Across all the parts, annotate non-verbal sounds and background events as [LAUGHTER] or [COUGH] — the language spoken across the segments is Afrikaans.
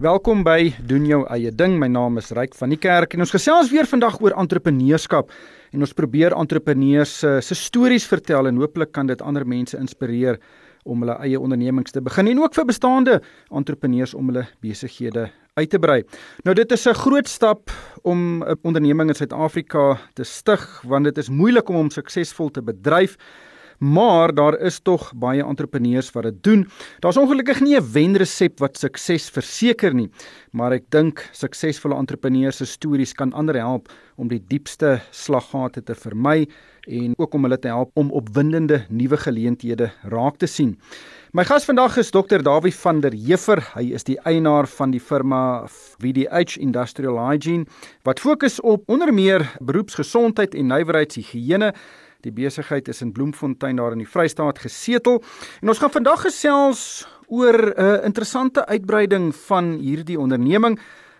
Welkom by doen jou eie ding. My naam is Ryk van die Kerk en ons gesels weer vandag oor entrepreneurskap en ons probeer entrepreneurs se se stories vertel en hooplik kan dit ander mense inspireer om hulle eie ondernemings te begin en ook vir bestaande entrepreneurs om hulle besighede uit te brei. Nou dit is 'n groot stap om 'n onderneming in Suid-Afrika te stig want dit is moeilik om hom suksesvol te bedryf maar daar is tog baie entrepreneurs wat dit doen. Daar's ongelukkig nie 'n wenresep wat sukses verseker nie, maar ek dink suksesvolle entrepreneurs se stories kan ander help om die diepste slaggate te vermy en ook om hulle te help om opwindende nuwe geleenthede raak te sien. My gas vandag is Dr. Dawie van der Heever. Hy is die eienaar van die firma VDH Industrial Hygiene wat fokus op onder meer beroepsgesondheid en nywerheidshigiëne Die besigheid is in Bloemfontein daar in die Vrystaat gesetel. En ons gaan vandag gesels oor 'n uh, interessante uitbreiding van hierdie onderneming.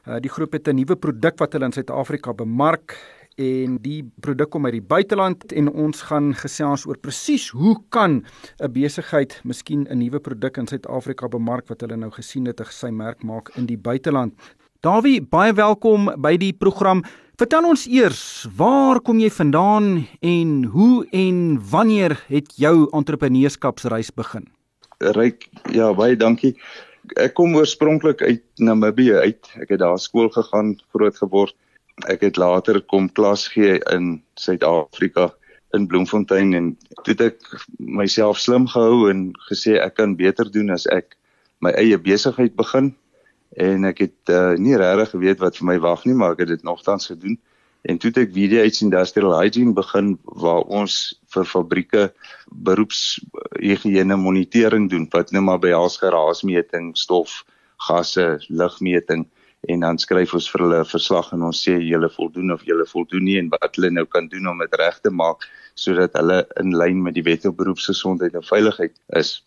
Uh, die groep het 'n nuwe produk wat hulle in Suid-Afrika bemark en die produk kom uit die buiteland en ons gaan gesels oor presies hoe kan 'n besigheid miskien 'n nuwe produk in Suid-Afrika bemark wat hulle nou gesien het en sy merk maak in die buiteland. Dawie, baie welkom by die program. Vertel ons eers, waar kom jy vandaan en hoe en wanneer het jou entrepreneurskapsreis begin? Ryk, ja, baie dankie. Ek kom oorspronklik uit Namibië uit. Ek het daar skool gegaan, groot geword. Ek het later kom klas gee in Suid-Afrika in Bloemfontein en toe het ek myself slim gehou en gesê ek kan beter doen as ek my eie besigheid begin en ek het uh, nie regtig geweet wat vir my wag nie, maar ek het dit nogtans gedoen. En toe ek VDH Industrial Hygiene begin waar ons vir fabrieke beroepshigiëne monitering doen wat nou maar behels geraasmeting, stof, gasse, lugmeting en dan skryf ons vir hulle 'n verslag en ons sê julle voldoen of julle voldoen nie en wat hulle nou kan doen om dit reg te maak sodat hulle in lyn met die wet op beroepsgesondheid en veiligheid is.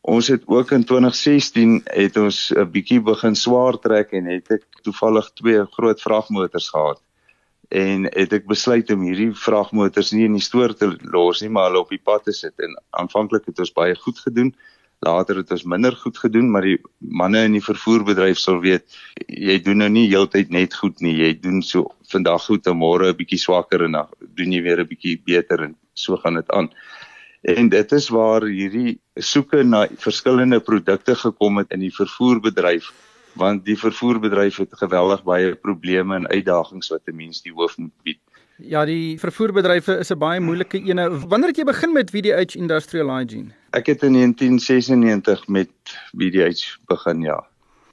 Ons het ook in 2016 het ons 'n bietjie begin swaar trek en het ek toevallig twee groot vragmotors gehad. En het ek besluit om hierdie vragmotors nie in die stoor te los nie, maar hulle op die pad te sit. En aanvanklik het ons baie goed gedoen. Later het ons minder goed gedoen, maar die manne in die vervoerbedryf sal weet, jy doen nou nie heeltyd net goed nie. Jy doen so vandag goed en môre 'n bietjie swakker en dan doen jy weer 'n bietjie beter en so gaan dit aan. En dit is waar hierdie soeke na verskillende produkte gekom het in die vervoerbedryf want die vervoerbedryf het geweldig baie probleme en uitdagings wat 'n mens die hoof moet bied. Ja, die vervoerbedryf is 'n baie moeilike een. Wanneer het jy begin met VDH Industrial Hygiene? Ek het in 1996 met VDH begin, ja.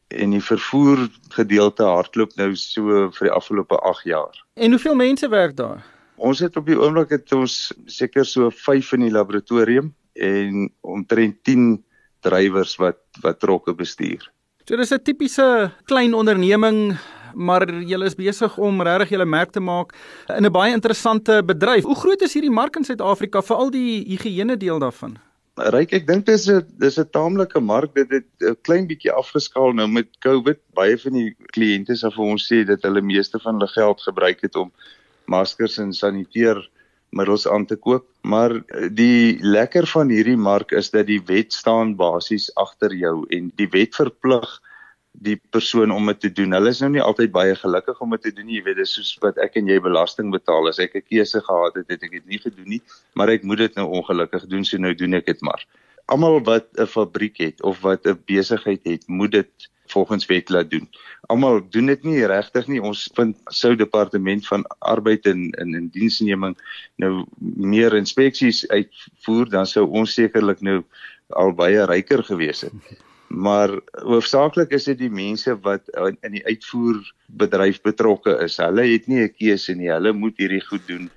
En die vervoer gedeelte hardloop nou so vir die afgelope 8 jaar. En hoeveel mense werk daar? Ons het op die oomblik het ons seker so 5 in die laboratorium en omtrent 10 drywers wat wat trokke bestuur. So dis 'n tipiese klein onderneming, maar julle is besig om regtig julle merk te maak in 'n baie interessante bedryf. Hoe groot is hierdie mark in Suid-Afrika vir al die higiëne deel daarvan? Ryk, ek dink dis 'n dis 'n taamlike mark. Dit het 'n klein bietjie afgeskaal nou met COVID. Baie van die kliënte sê vir ons sê dat hulle meeste van hulle geld gebruik het om maskers en saniteermiddels aan te koop. Maar die lekker van hierdie mark is dat die wet staan basies agter jou en die wet verplig die persoon om dit te doen. Hulle is nou nie altyd baie gelukkig om dit te doen nie. Jy weet, dis soos wat ek en jy belasting betaal. As ek 'n keuse gehad het, het ek dit nie gedoen nie, maar ek moet dit nou ongelukkig doen, so nou doen ek dit maar. Almal wat 'n fabriek het of wat 'n besigheid het, moet dit volgens wet laat doen. Almal doen dit nie regtig nie. Ons vind sou departement van arbeid en in in diensneming nou meer inspeksies uitvoer, dan sou ons sekerlik nou al baie ryker gewees het. Maar hoofsaaklik is dit die mense wat in die uitvoerbedryf betrokke is. Hulle het nie 'n keuse nie. Hulle moet hierdie goed doen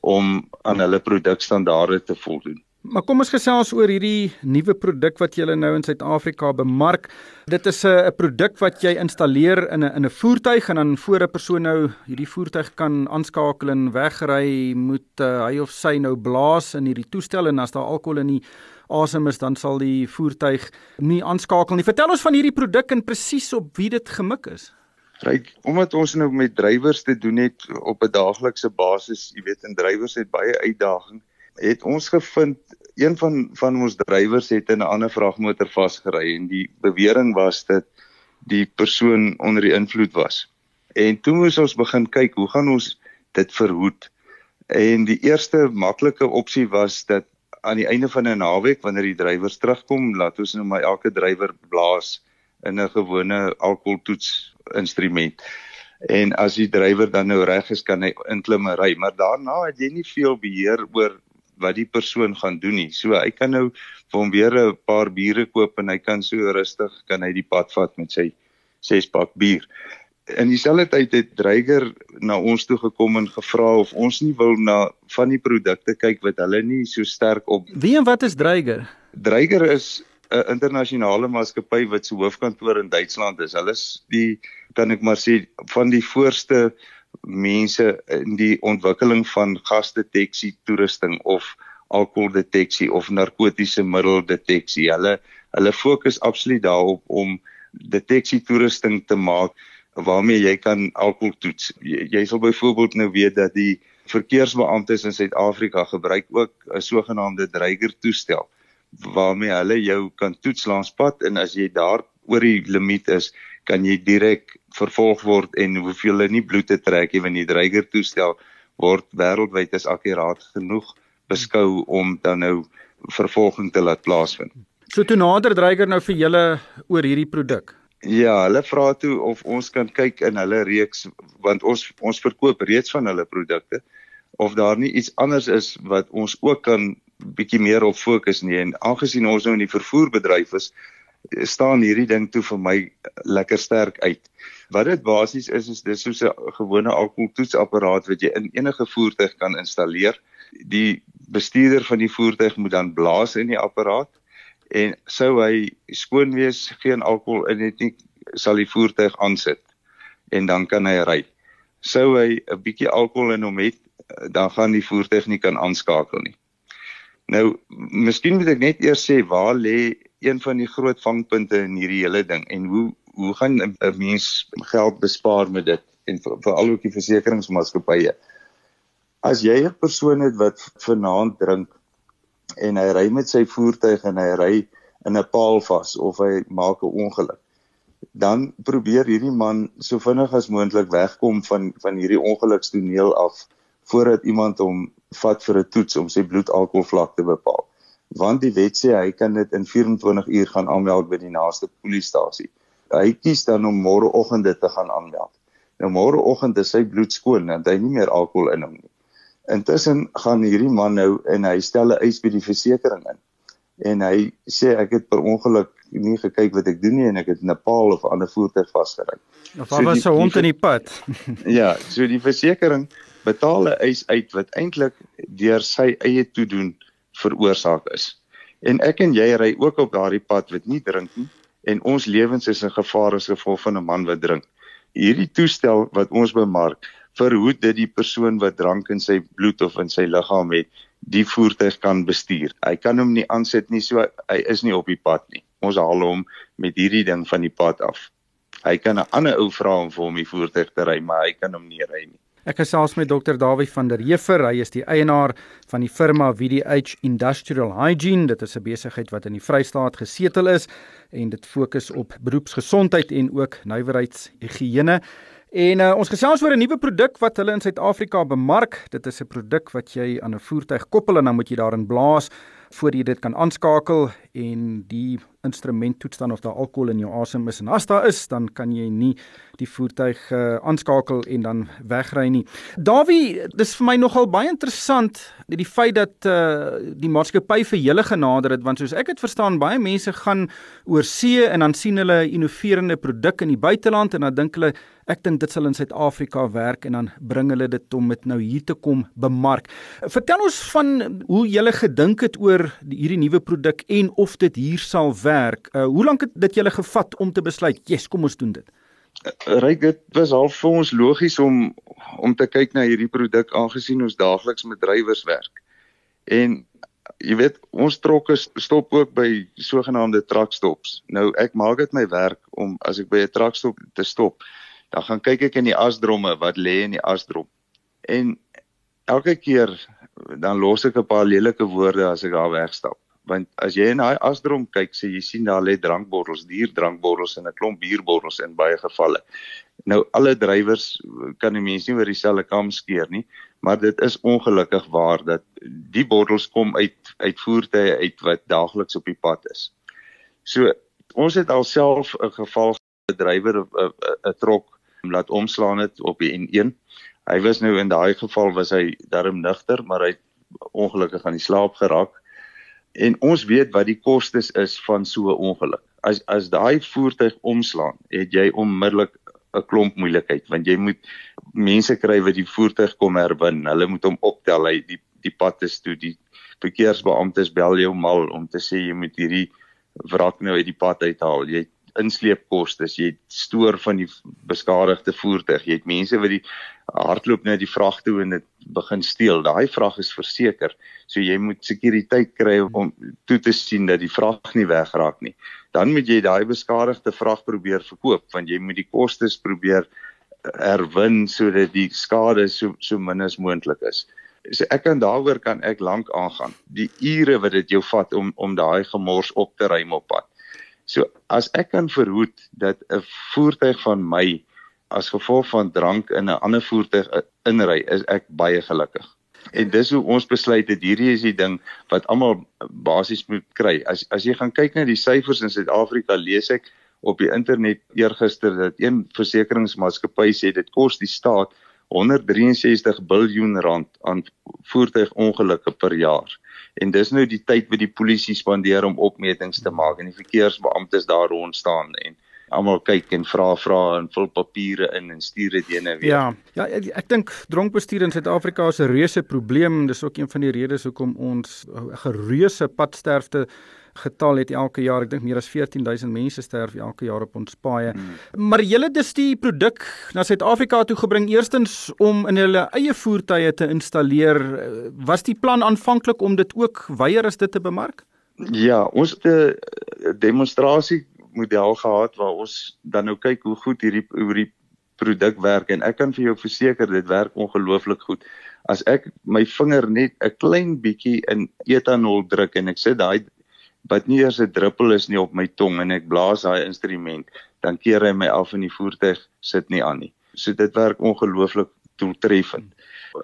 om aan hulle produkstandaarde te voldoen. Maar kom ons gesels oor hierdie nuwe produk wat jy nou in Suid-Afrika bemark. Dit is 'n produk wat jy installeer in 'n in 'n voertuig en dan voor 'n persoon nou hierdie voertuig kan aanskakel en wegry, moet uh, hy of sy nou blaas in hierdie toestel en as daar alkohol in die asem is, dan sal die voertuig nie aanskakel nie. Vertel ons van hierdie produk en presies op wie dit gemik is. Ryk, omdat ons nou met drywers te doen het op 'n daaglikse basis, jy weet, en drywers het baie uitdagings het ons gevind een van van ons drywers het in 'n ander vragmotor vasgery en die bewering was dat die persoon onder die invloed was. En toe moes ons begin kyk hoe gaan ons dit verhoed? En die eerste maklike opsie was dat aan die einde van 'n naweek wanneer die drywers terugkom, laat ons nou maar elke drywer blaas in 'n gewone alkoholtoets instrument. En as die drywer dan nou reg is, kan hy inklim en ry, maar daarna het jy nie veel beheer oor wat die persoon gaan doen nie. So hy kan nou vir hom weer 'n paar biere koop en hy kan so rustig kan hy die pad vat met sy ses pak bier. In dieselfde tyd het Dreiger na ons toe gekom en gevra of ons nie wil na van die produkte kyk wat hulle nie so sterk op. Wie en wat is Dreiger? Dreiger is 'n internasionale maatskappy wat se hoofkantoor in Duitsland is. Hulle is die kan ek maar sê van die voorste mense in die ontwikkeling van gasdeteksie toerusting of alkoholdeteksie of narkotiese middeldeteksie. Hulle hulle fokus absoluut daarop om deteksie toerusting te maak waarmee jy kan alkohol toets. Jy, jy sal byvoorbeeld nou weet dat die verkeersbeamptes in Suid-Afrika gebruik ook 'n sogenaamde dreiger toestel waarmee hulle jou kan toets langs pad en as jy daar oor die limiet is, kan jy direk vervolg word en hoeveel hulle nie bloed te trek nie wanneer die dreiger toestel word wêreldwyd as akkuraat genoeg beskou om dan nou vervolging te laat plaasvind. So toe nader dreiger nou vir julle oor hierdie produk. Ja, hulle vra toe of ons kan kyk in hulle reeks want ons ons verkoop reeds van hulle produkte of daar nie iets anders is wat ons ook kan bietjie meer op fokus nie en aangesien ons nou in die vervoerbedryf is staan hierdie ding toe vir my lekker sterk uit. Wat dit basies is is dis soos 'n gewone alkoholtoetsapparaat wat jy in enige voertuig kan installeer. Die bestuurder van die voertuig moet dan blaas in die apparaat en sou hy skoon wees, geen alkohol in het nie, sal die voertuig aansit en dan kan hy ry. Sou hy 'n bietjie alkohol in hom het, dan gaan die voertuig nie kan aanskakel nie. Nou, miskien moet ek net eers sê waar lê een van die groot vangpunte in hierdie hele ding. En hoe hoe gaan 'n mens geld bespaar met dit? En veral ook die versekeringsmaatskappye. As jy 'n persoon het wat vanaand drink en hy ry met sy voertuig en hy ry in 'n paal vas of hy maak 'n ongeluk, dan probeer hierdie man so vinnig as moontlik wegkom van van hierdie ongelukstoneel af voordat iemand hom vat vir 'n toets om sy bloedalkoholvlak te bepaal want die wet sê hy kan dit in 24 uur gaan aanmeld by die naaste polisiestasie. Hy kies dan om môreoggend dit te gaan aanmeld. Nou môreoggend is sy bloed skoon en hy nie meer alkohol in hom nie. Intussen gaan hierdie man nou en hy stel 'n eis by die versekerings in. En hy sê ek het per ongeluk nie gekyk wat ek doen nie en ek het 'n paal of 'n ander voertuig vasgery. Of so was 'n hond in die pad. [LAUGHS] [LAUGHS] ja, so die versekerings betaal 'n eis uit wat eintlik deur sy eie toedoen veroorsaak is. En ek en jy ry ook op daardie pad wat nie drink nie en ons lewens is in gevaar as gevolg van 'n man wat drink. Hierdie toestel wat ons bemark, verhoed dit die persoon wat drank in sy bloed of in sy liggaam het, die voertuig kan bestuur. Hy kan hom nie aansit nie, so hy is nie op die pad nie. Ons haal hom met hierdie ding van die pad af. Hy kan 'n ander ou vra om vir hom die voertuig te ry, maar hy kan hom nie ry nie. Ek gesels met Dr. Dawie van der Heever. Hy is die eienaar van die firma VDH Industrial Hygiene. Dit is 'n besigheid wat in die Vrystaat gesetel is en dit fokus op beroepsgesondheid en ook nywerheidshigiëne. En uh, ons gesels oor 'n nuwe produk wat hulle in Suid-Afrika bemark. Dit is 'n produk wat jy aan 'n voertuig koppel en dan moet jy daarin blaas voor jy dit kan aanskakel en die instrument toets dan of daar alkohol in jou asem is en as daar is dan kan jy nie die voertuig uh, aanskakel en dan wegry nie. Dawie, dis vir my nogal baie interessant die feit dat uh, die maatskappy vir julle genader het want soos ek dit verstaan baie mense gaan oor see en dan sien hulle 'n innoverende produk in die buiteland en dan dink hulle ek dink dit sal in Suid-Afrika werk en dan bring hulle dit om dit nou hier te kom bemark. Vertel ons van hoe julle gedink het oor die, hierdie nuwe produk en of dit hier sal werk. Uh, hoe lank het dit julle gevat om te besluit, "Yes, kom ons doen dit"? Ryk dit was al vir ons logies om om te kyk na hierdie produk aangesien ons daagliks met drywers werk. En jy weet, ons trokke stop ook by sogenaamde truckstops. Nou ek maak dit my werk om as ek by 'n truckstop te stop, dan gaan kyk ek in die asdromme wat lê in die asdrom. En elke keer dan los ek 'n paar lelike woorde as ek daar wegstap want as jy in daai asdrom kyk, sê jy sien daar lê drankbottels, dierdrankbottels en 'n klomp bierbottels in baie gevalle. Nou alle drywers kan die mense nie oor dieselfde kam skeer nie, maar dit is ongelukkig waar dat die bottels kom uit uit voertuie uit wat daagliks op die pad is. So ons het alself 'n geval 'n drywer 'n trok laat omslaan het op die N1. Hy was nou in daai geval was hy darm nigter, maar hy ongelukkig aan die slaap geraak. En ons weet wat die kostes is van so 'n ongeluk. As as daai voertuig omslaan, het jy onmiddellik 'n klomp moeilikheid want jy moet mense kry wat die voertuig kom herwin. Hulle moet hom optel hy die die pad is toe die verkeersbeamptes bel jou mal om te sê jy moet hierdie wrak nou uit die pad uithaal. Jy insleepkoste, jy stoor van die beskadigde voertuig. Jy het mense wat die hardloop net die vrag toe en dit begin steel. Daai vrag is verseker. So jy moet sekuriteit kry om toe te sien dat die vrag nie wegraak nie. Dan moet jy daai beskadigde vrag probeer verkoop want jy moet die kostes probeer herwin sodat die skade so so min as moontlik is. So ek kan daaroor kan ek lank aangaan. Die ure wat dit jou vat om om daai gemors op te ruim op pad. So as ek kan verhoed dat 'n voertuig van my as gevolg van drank in 'n ander voertuig inry, is ek baie gelukkig. En dis hoe ons besluit het hierdie is die ding wat almal basies moet kry. As as jy gaan kyk na die syfers in Suid-Afrika, lees ek op die internet eergister dat een versekeringsmaatskappy sê dit kos die staat 163 miljard rand aan voertuigongelukke per jaar. En dis nou die tyd wat die polisie spandeer om opmetings te maak en die verkeersbeamptes daar rond staan en almal kyk en vra vra en vul papiere in en stuur dit heen en weer. Ja, ja ek, ek dink dronkbestuur in Suid-Afrika is 'n reuse probleem. Dis ook een van die redes hoekom ons 'n gereuse padsterfte getal het elke jaar. Ek dink meer as 14000 mense sterf elke jaar op ons paaie. Hmm. Maar julle dis die produk na Suid-Afrika toe gebring eerstens om in hulle eie voertuie te installeer. Was die plan aanvanklik om dit ook weier as dit te bemark? Ja, ons het 'n demonstrasie model gehad waar ons dan nou kyk hoe goed hierdie hierdie produk werk en ek kan vir jou verseker dit werk ongelooflik goed. As ek my vinger net 'n klein bietjie in etanol druk en ek sit daai wat nie eers 'n druppel is nie op my tong en ek blaas daai instrument, dan keer hy my af in die voertuig sit nie aan nie. So dit werk ongelooflik doeltreffend.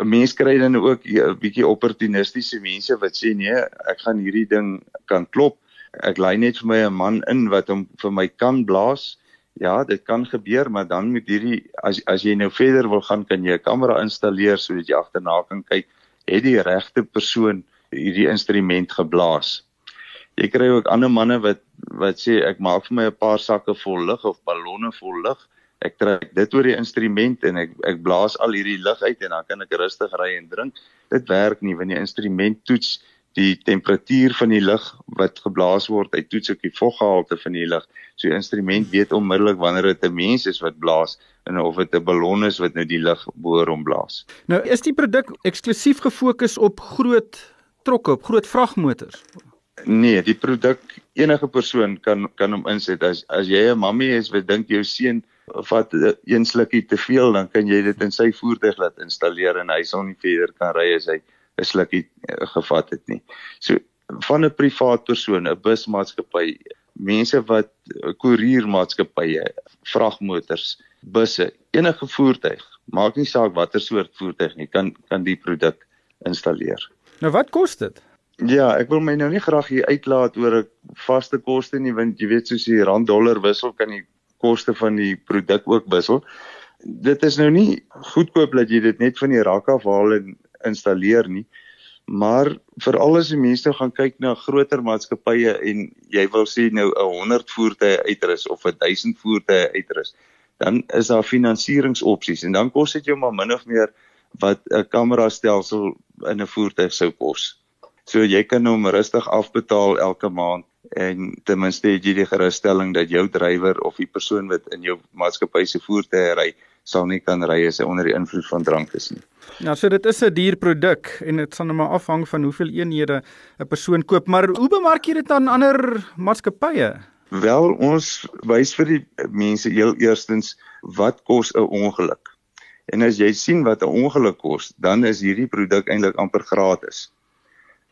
'n Mens kry dan ook 'n bietjie opportunistiese mense wat sê nee, ek gaan hierdie ding kan klop. Ek lei net vir my 'n man in wat hom vir my kan blaas. Ja, dit kan gebeur, maar dan moet hierdie as as jy nou verder wil gaan, kan jy 'n kamera installeer sodat jy agterna kan kyk, het die regte persoon hierdie instrument geblaas jy kry ook ander manne wat wat sê ek maak vir my 'n paar sakke vol lug of ballonne vol lug. Ek trek dit oor die instrument en ek ek blaas al hierdie lug uit en dan kan ek rustig ry en drink. Dit werk nie wanneer die instrument toets die temperatuur van die lug wat geblaas word. Hy toets ook die voggehalte van die lug. So die instrument weet onmiddellik wanneer dit 'n mens is wat blaas en of dit 'n ballon is wat nou die lug boor om blaas. Nou is die produk eksklusief gefokus op groot trokke, op groot vragmotors. Nee, die produk enige persoon kan kan hom inset. As as jy 'n mammie is wat dink jou seun vat een slukkie te veel, dan kan jy dit in sy voertuig laat installeer en hy sal nie verder kan ry as hy 'n slukkie eh, gevat het nie. So van 'n privaat persoon, 'n busmaatskappy, mense wat koeriermaatskappye, vragmotors, busse, enige voertuig, maak nie saak watter soort voertuig nie, kan kan die produk installeer. Nou wat kos dit? Ja, ek wil my nou nie graag hier uitlaat oor 'n vaste koste nie want jy weet soos die rand dollar wissel kan die koste van die produk ook wissel. Dit is nou nie goedkoop dat jy dit net van die rak af haal en installeer nie. Maar vir al die mense gaan kyk na groter maatskappye en jy wil sê nou 'n 100 voertuie uitrus of 'n 1000 voertuie uitrus, dan is daar finansieringsopsies en dan kos dit jou maar min of meer wat 'n kamera stelsel in 'n voertuig sou kos. So jy kan hom rustig afbetaal elke maand en ten minste het jy die gerusstelling dat jou drywer of die persoon wat in jou maatskappy se voertuig ry sal nie kan ry as hy onder die invloed van drank is nie. Ja, so dit is 'n duur produk en dit sal net maar afhang van hoeveel eenhede 'n persoon koop, maar hoe bemark jy dit aan ander maatskappye? Wel, ons wys vir die mense heel eerstens wat kos 'n ongeluk. En as jy sien wat 'n ongeluk kos, dan is hierdie produk eintlik amper gratis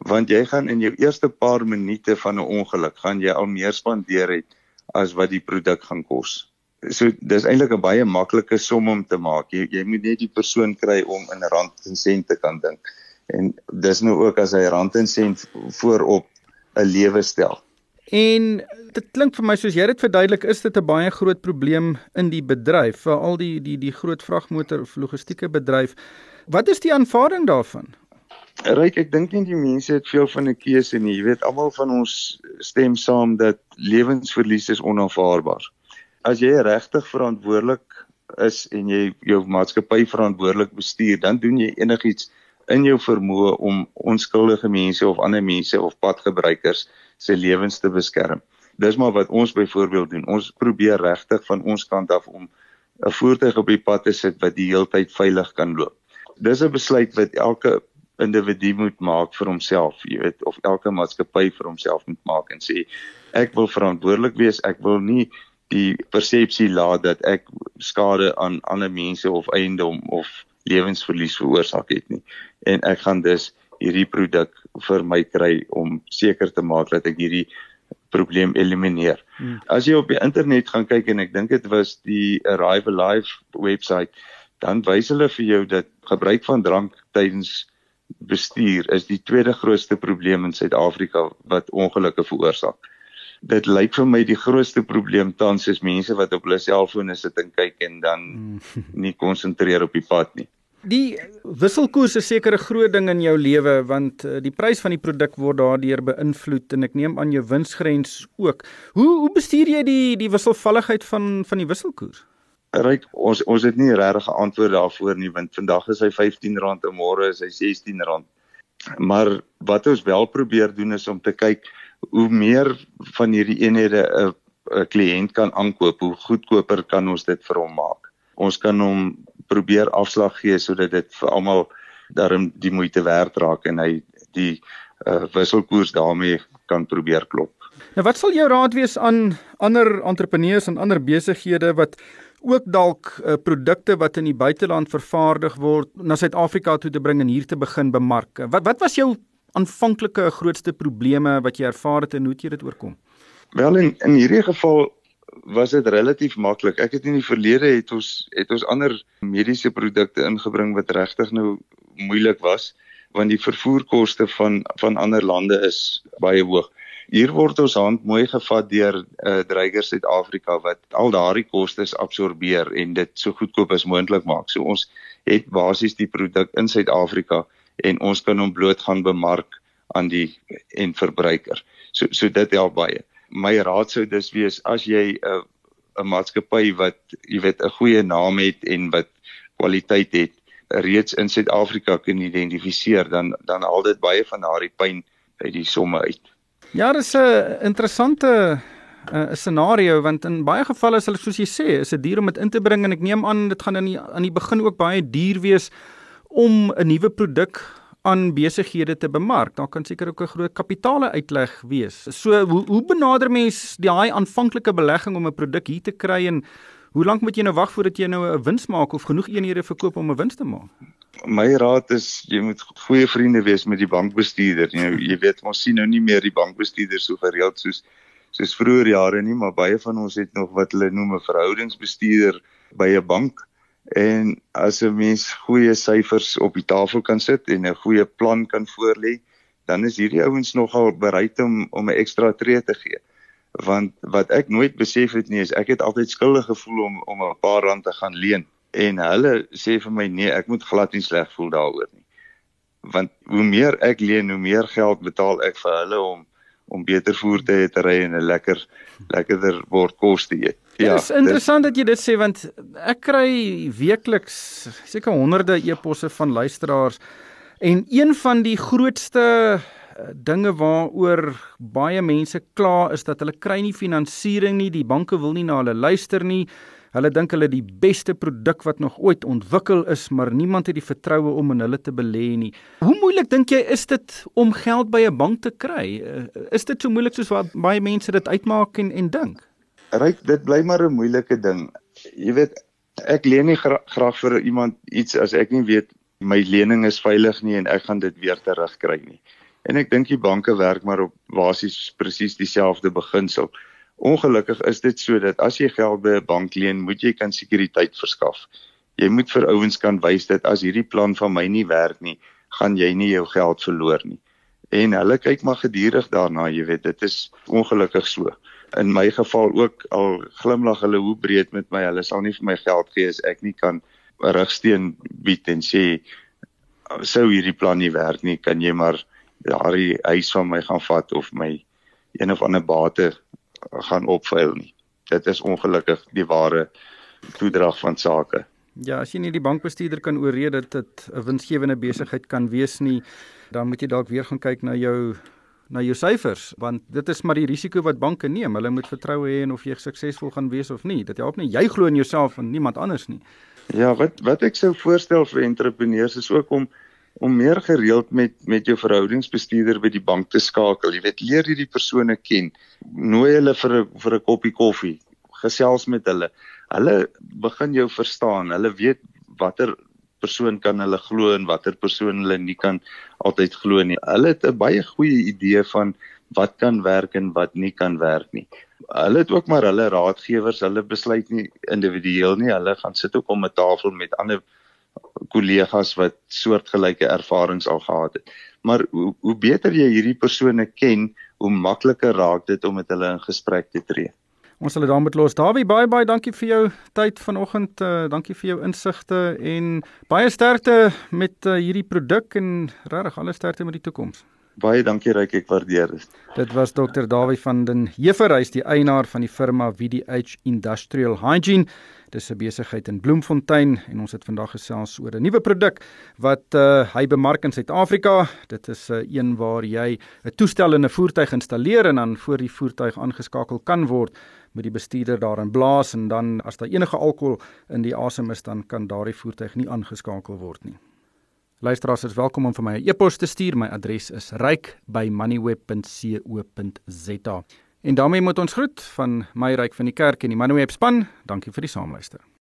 want jy gaan in jou eerste paar minute van 'n ongeluk gaan jy al meer spandeer het as wat die produk gaan kos. So dis eintlik 'n baie maklike som om te maak. Jy jy moet net die persoon kry om in rand en sent te kan dink. En dis nou ook as hy rand en sent voorop 'n lewe stel. En dit klink vir my soos jy dit verduidelik, is dit 'n baie groot probleem in die bedryf, veral die die die groot vragmotor of logistieke bedryf. Wat is die aanvaarding daarvan? Ryk, ek dink nie die mense het veel van 'n keuse nie. Jy weet, almal van ons stem saam dat lewensverlies is onaanvaarbaar. As jy regtig verantwoordelik is en jy jou maatskappy verantwoordelik bestuur, dan doen jy enigiets in jou vermoë om onskuldige mense of ander mense of padgebruikers se lewens te beskerm. Dis maar wat ons byvoorbeeld doen. Ons probeer regtig van ons kant af om 'n voertuig op die pad te sit wat die heeltyd veilig kan loop. Dis 'n besluit wat elke individu moet maak vir homself, jy weet, of elke maatskappy vir homself moet maak en sê ek wil verantwoordelik wees, ek wil nie die persepsie laat dat ek skade aan ander mense of eiendom of lewensverlies veroorsaak het nie. En ek gaan dus hierdie produk vir my kry om seker te maak dat ek hierdie probleem elimineer. Hmm. As jy op die internet gaan kyk en ek dink dit was die Arrive Alive webwerf, dan wys hulle vir jou dat gebruik van drank tydens bestuur is die tweede grootste probleem in Suid-Afrika wat ongelukke veroorsaak. Dit lyk vir my die grootste probleem tans is mense wat op hulle selfone sit en kyk en dan hmm. nie konsentreer op die pad nie. Die wisselkoers is seker 'n groot ding in jou lewe want eh, die prys van die produk word daardeur beïnvloed en ek neem aan jou winsgrens ook. Hoe hoe bestuur jy die die wisselvalligheid van van die wisselkoers? Ryk, ons ons het nie regtig 'n antwoord daarvoor nie want vandag is hy R15 en môre is hy R16. Maar wat ons wel probeer doen is om te kyk hoe meer van hierdie eenhede 'n 'n kliënt kan aankoop, hoe goedkoper kan ons dit vir hom maak. Ons kan hom probeer afslag gee sodat dit vir almal daarom die moeite werd raak en hy die uh, wisselkoers daarmee kan probeer klop. Nou wat sal jou raad wees aan ander entrepreneurs en ander besighede wat ook dalk uh, produkte wat in die buiteland vervaardig word na Suid-Afrika toe te bring en hier te begin bemark. Wat wat was jou aanvanklike grootste probleme wat jy ervaar het en hoe het jy dit oorkom? Wel in in hierdie geval was dit relatief maklik. Ek het in die verlede het ons het ons ander mediese produkte ingebring wat regtig nou moeilik was want die vervoerkoste van van ander lande is baie hoog. Hier word ons hand mooi gevat deur 'n uh, eh, dreiger Suid-Afrika wat al daardie kostes absorbeer en dit so goedkoop as moontlik maak. So ons het basies die produk in Suid-Afrika en ons kan hom bloot gaan bemark aan die en verbruiker. So so dit help baie my raad sou dus wees as jy 'n uh, 'n maatskappy wat jy weet 'n goeie naam het en wat kwaliteit het reeds in Suid-Afrika kan identifiseer dan dan haal dit baie van daardie pyn uit die somme uit. Ja, dis 'n interessante 'n uh, scenario want in baie gevalle is hulle soos jy sê, is dit duur om dit in te bring en ek neem aan dit gaan aan die aan die begin ook baie duur wees om 'n nuwe produk aan besighede te bemark. Daar kan seker ook 'n groot kapitaale uitleg wees. So hoe hoe benader mens daai aanvanklike belegging om 'n produk hier te kry en hoe lank moet jy nou wag voordat jy nou 'n wins maak of genoeg eenhede verkoop om 'n wins te maak? My raad is jy moet goeie vriende wees met die bankbestuurder. Jy nou, jy weet ons sien nou nie meer die bankbestuurder so gereeld soos soos vroeër jare nie, maar baie van ons het nog wat hulle noem 'n verhoudingsbestuurder by 'n bank. En as 'n mens goeie syfers op die tafel kan sit en 'n goeie plan kan voorlê, dan is hierdie ouens nogal bereid om om 'n ekstra tree te gee. Want wat ek nooit besef het nie is ek het altyd skuldig gevoel om om 'n paar rand te gaan leen en hulle sê vir my nee, ek moet glad nie sleg voel daaroor nie. Want hoe meer ek leen, hoe meer geld betaal ek vir hulle om om beter voertuie te ry en 'n lekker lekkerder bord kos te eet. Ja, dit is interessant dit, dat jy dit sê want ek kry weekliks seker honderde e-posse van luisteraars en een van die grootste eh, dinge waaroor baie mense kla is dat hulle kry nie finansiering nie, die banke wil nie na hulle luister nie. Hulle dink hulle die beste produk wat nog ooit ontwikkel is, maar niemand het die vertroue om in hulle te belê nie. Hoe moeilik dink jy is dit om geld by 'n bank te kry? Eh, is dit so moeilik soos wat baie mense dit uitmaak en en dink? Ryk, dit bly maar 'n moeilike ding. Jy weet, ek leen nie gra graag vir iemand iets as ek nie weet my lening is veilig nie en ek gaan dit weer terugkry nie. En ek dink die banke werk maar op basies presies dieselfde beginsel. Ongelukkig is dit so dat as jy geld by 'n bank leen, moet jy kan sekuriteit verskaf. Jy moet vir ouens kan wys dat as hierdie plan van my nie werk nie, gaan jy nie jou geld verloor nie. En hulle kyk maar gedurig daarna, jy weet, dit is ongelukkig so. In my geval ook al glimlag hulle hoe breed met my, hulle sal nie vir my geld gee as ek nie kan 'n rigsteen bied en sê sou hierdie plan nie werk nie, kan jy maar daardie huis van my gaan vat of my een of ander bate gaan opveil nie. Dit is ongelukkig die ware toedrag van sake. Ja, as jy nie die bankbestuurder kan ooreed dat dit 'n winsgewende besigheid kan wees nie, dan moet jy dalk weer gaan kyk na jou na jou syfers, want dit is maar die risiko wat banke neem. Hulle moet vertroue hê in of jy suksesvol gaan wees of nie. Dit help nie jy glo in jouself en niemand anders nie. Ja, wat wat ek sou voorstel vir entrepreneurs is ook om om meer gereeld met met jou verhoudingsbestuurder by die bank te skakel. Jy weet, leer hierdie persone ken. Nooi hulle vir 'n vir 'n koppie koffie. Gesels met hulle. Hulle begin jou verstaan. Hulle weet watter persoon kan hulle glo en watter persoon hulle nie kan altyd glo nie. Hulle het 'n baie goeie idee van wat kan werk en wat nie kan werk nie. Hulle het ook maar hulle raadgewers, hulle besluit nie individueel nie. Hulle gaan sit ook om 'n tafel met ander kollegas wat soortgelyke ervarings al gehad het. Maar hoe, hoe beter jy hierdie persone ken, hoe makliker raak dit om met hulle in gesprek te tree. Ons sal dit dan met los. Dawie, baie baie dankie vir jou tyd vanoggend. Uh, dankie vir jou insigte en baie sterkte met uh, hierdie produk en regtig alle sterkte met die toekoms. Baie dankie Ryk, ek waardeer dit. Dit was Dr. Dawie van den Heever, hy's die eienaar van die firma VDH Industrial Hygiene. Dis 'n besigheid in Bloemfontein en ons het vandag gesels oor 'n nuwe produk wat uh, hy bemark in Suid-Afrika. Dit is 'n uh, een waar jy 'n toestel in 'n voertuig installeer en dan voor die voertuig aangeskakel kan word met die bestuurder daarin blaas en dan as daar enige alkohol in die asem is dan kan daardie voertuig nie aangeskakel word nie. Luisteraars is welkom om vir my 'n e-pos te stuur. My adres is ryk@moneyweb.co.za. En daarmee moet ons groet van my ryk van die kerk en die Moneyweb span. Dankie vir die saamluister.